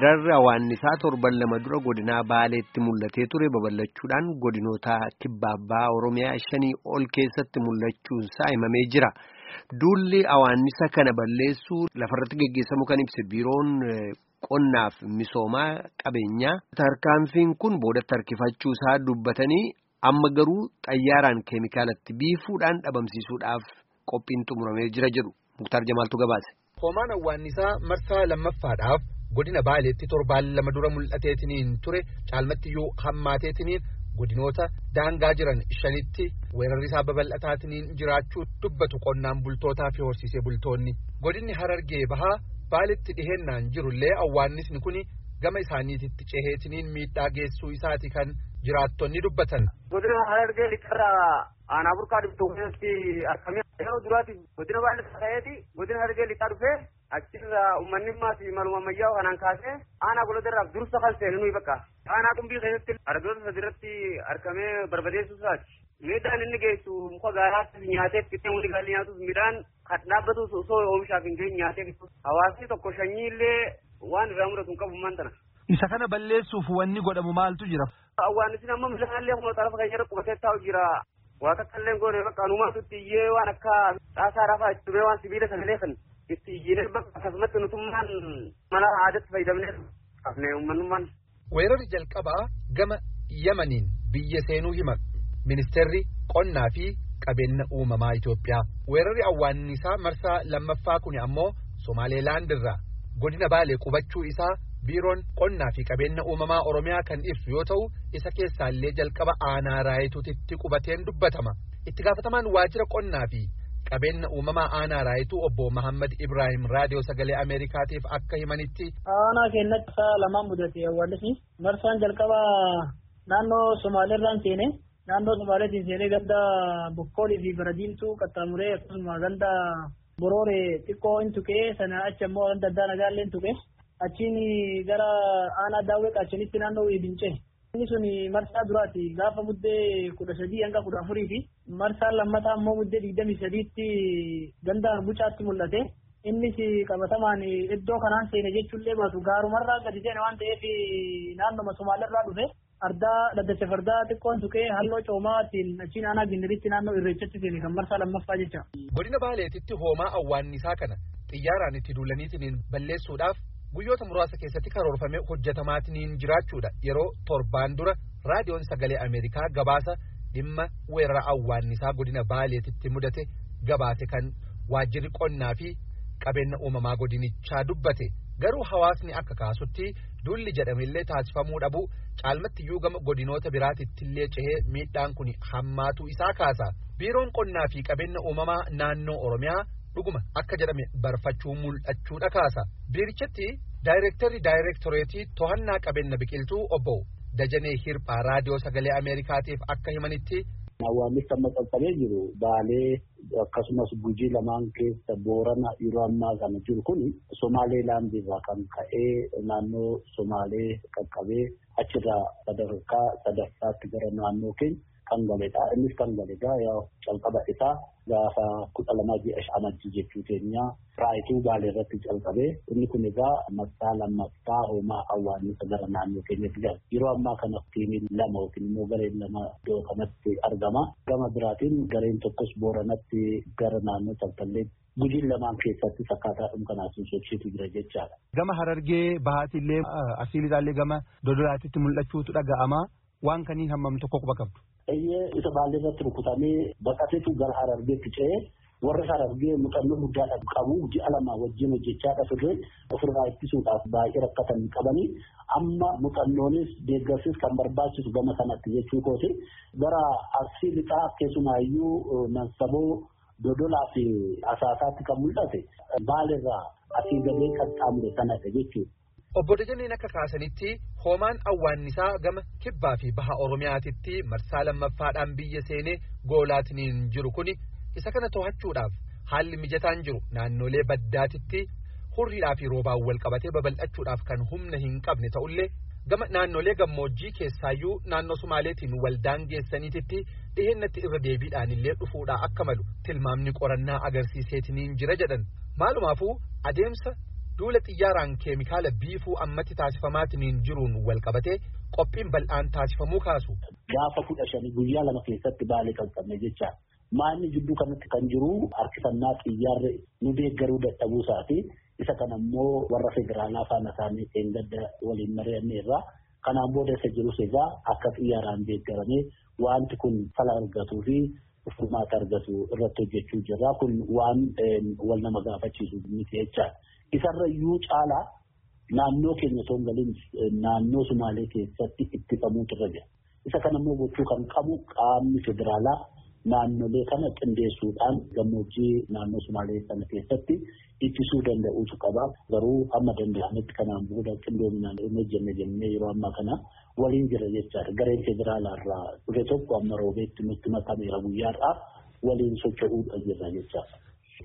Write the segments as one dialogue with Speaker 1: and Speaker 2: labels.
Speaker 1: weerarri hawaannisaa torban lama dura godinaa baaleetti mul'atee ture babal'achuudhaan godinoota kibbaabaa oromiyaa shanii ol keessatti mul'achuunsaa himamee jira. Duulli hawaannisa kana balleessuu lafarratti geggeessamu kan ibse biiroon qonnaaf misoomaa qabeenyaa tarkaanfiin kun boodatti harkifachuu isaa dubbatanii amma garuu xayyaaraan keemikaalatti biifuudhaan dhabamsiisuudhaaf qophiin xumuramee jira jedhu muktaar jamaaltu gabaase.
Speaker 2: Hoomaan hawaannisaa marsaa lammaffaadhaaf godina baaleetti torbaan lama dura mul'ateetiniin ture. Caalmattiyyuu hammaateetiniin godinoota daangaa jiran shanitti weerarri isaa babal'ataatiniin jiraachuu dubbatu qonnaan bultootaa fi horsiisee bultoonni. Godinni harargee bahaa baaletti dhihennaan jirullee hawaannisni kun gama isaaniititti ceheetiniin miidhaa geessuu isaati kan jiraattonni dubbatan.
Speaker 3: godina harargee lixarraa aanaa burqaa dhibxuu keessatti argamee yeroo duraati godina baay'ee ta'eeti godina harargee lixaa dhufee achirraa uummanni maatii maluma ammayyaa kanaan kaasee aanaa golodarraaf dursa kan seenu nuyi bakka aanaa qumbii keessatti argoota sadiirratti argamee barbadeessuu isaati. Miidhaan inni geessu muka gaaraatti nyaatee fixee wali gaalli nyaatus midhaan kan dhaabbatus osoo oomishaaf hin geenye nyaatee. Hawaasni tokko sanyii illee waan irraa mudatu hin qabu mantana.
Speaker 4: Isa kana balleessuuf wanni godhamu maaltu jira?
Speaker 3: Hawaasni amma midhaanillee kuma xarafa keenya qubatee taa'u jira. Waa takkallee goone bakka anumaatutti iyyee waan akka xaasaa rafaa itti waan sibiila sagalee kan itti iyyinee bakka akkasumatti nutummaan mala aadaatti fayyadamnee qabnee uummanummaan.
Speaker 2: Weerarri jalqabaa gama Yamaniin biyya seenuu hima ministeerri qonnaa fi qabeenya uumamaa Itoophiyaa. Weerarri awwaannisaa marsaa lammaffaa kun ammoo Somaaleelaand irraa godina Baalee qubachuu isaa biiroon qonnaa fi qabeenya uumamaa Oromiyaa kan ibsu yoo ta'u isa keessaallee jalqaba aanaa raayituutitti qubateen dubbatama. Itti gaafatamaan waajjira qonnaa fi qabeenya uumamaa aanaa raayituu obbo Mahammad Ibrahim raadiyoo sagalee Ameerikaatiif akka himanitti.
Speaker 5: Aanaa keenyatti isaa lamaan mudate awwaallisni marsaan jalqabaa naannoo Somaaleerraan seene naannoo Somaaleetiin seenee ganda Bokkoolii fi Baradiimtuu qaxxaamuree akkasuma ganda Borooree xiqqoo hin tuqee sana achi ammoo ganda addaa nagaallee hin tuqee achiin gara aanaa daawwee qaachanitti naannoo Ibincee. Inni sun marsaa duraati gaafa muddee kudha sadii hanga kudha afurii fi. Marsaan lammataa ammoo muddee digdamii sadiitti ganda bucaatti mul'ate. Innis qabatamaan iddoo kanaan seene jechuullee baatu gaarumarraa gadi seene waan ta'eef naannoma Somaaliirraa dhufe ardaa daddacha fardaa xiqqoon tuqee halluu coomaatiin achiin aanaa gindiritti naannoo irreechatti seene kan marsaa lammaffaa jecha.
Speaker 2: Godina Baaleetitti hoomaa awwaannisaa kana. Xiyyaaraan itti duulaniitiin balleessuudhaaf guyyoota muraasa keessatti karoorfamee hojjetamaatiin jiraachuudha. Yeroo torbaan dura raadiyoon sagalee ameerikaa gabaasa dhimma weerara awwaannisaa godina baaleetitti mudate gabaase kan waajjirri qonnaa fi qabeenya uumamaa godinichaa dubbate. Garuu hawaasni akka kaasutti duulli jedhamillee taasifamuu dhabu. Caalmattiyyuu gama godinoota biraatittillee cehee miidhaan kun hammaatuu isaa kaasa. Biiroon qonnaa fi qabeenya uumamaa naannoo oromiyaa dhuguma akka jedhame barfachuu mul'achuudha kaasa biirichatti daayirektarri daayirektoreetii to'annaa qabeenya biqiltuu obbo Dajanee Hirphaa raadiyoo sagalee Ameerikaatiif akka himanitti.
Speaker 6: Awwaannis amma qaqqabee jiru baalee akkasumas gujii lamaan keessa boorana yeroo ammaa kana jiru kun somaalee laandiirraa kan ka'ee naannoo somaalee qaqqabee achirraa sadarkaa sadaffaatti gara naannoo keenya kan galedha. Innis kan galedha yaa calqaba isaa gaafa kudha lamaa ji'a amajjii jechuu keenya raayituu baalee irratti calqabee inni kun egaa marsaa lammaffaa hoomaa awwaannisa gara naannoo keenyatti gala. Yeroo ammaa kana tiimiin lama yookiin immoo gareen lama iddoo kanatti argama. Gama biraatiin gareen tokkos booranatti gara naannoo taltalleetti gujiin lamaan keessatti akkaataa dhumkanaasuun sochiitu jira jechaadha.
Speaker 4: Gama harargee bahaatiillee asiilitaallee gama dodolaatitti mul'achuutu dhaga'ama. Waan kaniin hammam tokko quba qabdu.
Speaker 6: Eeyyee isa baallee irratti rukutamee baqateetu gara harargeetti ce'ee warra harargee muuxannoo guddaa qabu ji'a lama wajjin hojjechaa dhufirree ofirraa ittisuudhaaf baay'ee rakkatan qabanii amma muuxannoonis deeggarsis kan barbaachisu gama sanatti jechuu kooti gara arsii lixaa keessumaayyuu nansaboo dodolaa fi asaasaatti kan mul'ate baalirraa asii gadee qaxxaamure sanadha jechuudha.
Speaker 2: Obbo Dajaneen akka kaasanitti hoomaan awwaannisaa gama kibbaa fi baha Oromiyaatitti marsaa lammaffaadhaan biyya seenee goolaatiniin jiru. Kuni isa kana to'achuudhaaf haalli mijataan jiru naannolee baddaatitti hurriidhaa fi roobaan wal qabatee babal'achuudhaaf kan humna hin qabne ta'ullee gama naannolee gammoojjii keessaayyuu naannoo Sumaaleetiin waldaan geessaniititti dhihennatti irra deebiidhaan illee dhufuudhaa akka malu tilmaamni qorannaa agarsiiseetiniin jira jedhan. Maalumaafuu adeemsa duula xiyyaaraan keemikaala biifuu ammatti taasifamaatiin jiruun wal qabatee qophiin bal'aan taasifamuu kaasu.
Speaker 6: Gaafa kudha shanii guyyaa lama keessatti baalee qaqqabne jecha maanni jidduu kanatti kan jiru harkifannaa xiyyaarri nu deeggaruu dadhabuu isaati. Isa kana immoo warra federaalaa faana isaanii eeggadda waliin mari'anne irraa kanaan booda isa jirus egaa akka xiyyaaraan deeggaramee wanti kun fala argatuu fi furmaata argatu irratti hojjechuu jirra. Kun waan wal nama gaafachiisu miti jechaadha. Isarra iyyuu caalaa naannoo keenya osoo hin galiin naannoo Sumaalee keessatti ittifamuutu irra jira. Isa kana immoo gochuu kan qabu qaamni federaalaa naannolee kana qindeessuudhaan gammoojjii naannoo Sumaalee sana keessatti ittisuu danda'uutu qaba. Garuu amma danda'ametti kanaan booda qindoominaan hin hojjenne jennee yeroo ammaa kana waliin jira jechaadha. Gareen federaalaa irraa dhufe tokko amma roobeetti nutti makameera guyyaadhaa waliin socho'uudha jirra jechaadha.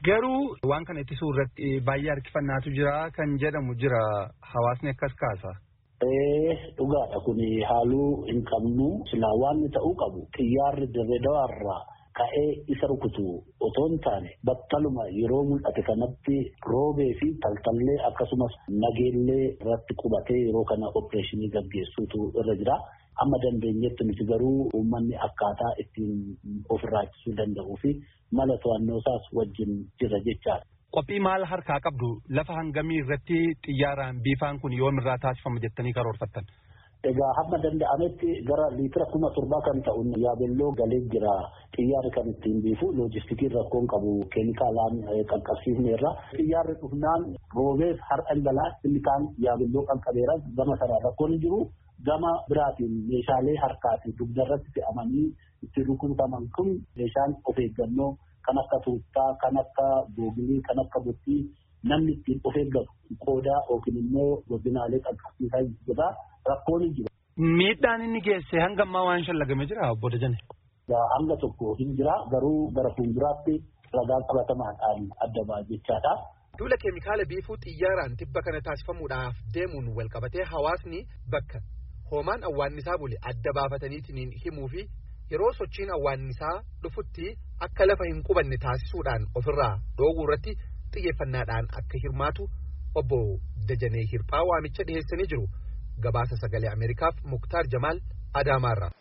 Speaker 4: Garuu waan kana ittisuu irratti baay'ee harkifannaatu jira kan jedhamu jira hawaasni akkas kaasa.
Speaker 6: Dhugaadha kun haaluu hin qabnu silaa waan ta'uu qabu xiyyaarri dirree dawaarraa ka'ee isa rukutu otoo hin taane battaluma yeroo mul'ate kanatti roobee fi taltallee akkasumas nageellee irratti qubatee yeroo kana opereeshinii gaggeessuutu irra jira. Amma dandeenyetti nuti garuu uummanni akkaataa ittiin ofirraa ittisuu danda'uu fi mala to'annoo isaas wajjin jira jechaadha.
Speaker 4: Qophii maal harkaa qabdu lafa hangamii irratti xiyyaaraan biifaan kun yoomirraa taasifama jettanii karoorfattan?
Speaker 6: Egaa hamma danda'ametti gara liitira kuma torbaa kan ta'u yaabelloo galee jira xiyyaarri kan ittiin biifu loojistikiin rakkoon qabu keemikaalaan qaqqabsiifne irra xiyyaarri dhufnaan roobeef har'a galaa inni kaan yaabelloo qaqqabeera gama sanaa rakkoon hin jiru gama biraatiin meeshaalee harkaa fi dugda irratti fe'amanii itti rukutaman kun meeshaan of eeggannoo kan akka tuuttaa kan akka googilii kan akka bottii namni ittiin of eeggatu qoodaa yookiin immoo godinaalee qaqqabsiisaa jira rakkoon hin jiru.
Speaker 4: Miidhaan inni geesse hanga ammaa waan shallagame jira obbo Dajane.
Speaker 6: Hanga tokko hin jira garuu gara fuulduraatti ragaa qabatamaadhaan adda ba'a jechaadha.
Speaker 2: Duula keemikaala biifuu xiyyaaraan tibba kana taasifamuudhaaf deemuun wal qabatee hawaasni bakka hoomaan awwaannisaa bule adda baafataniitiin himuu fi yeroo sochiin awwaannisaa dhufutti akka lafa hin qubanne taasisuudhaan ofirraa dhoowwuu irratti xiyyeeffannaadhaan akka hirmaatu obbo Dajanee Hirphaa waamicha dhiheessanii jiru. Gabaasa sagalee Ameerikaaf Muktaar Jamaal Adaamaarraa.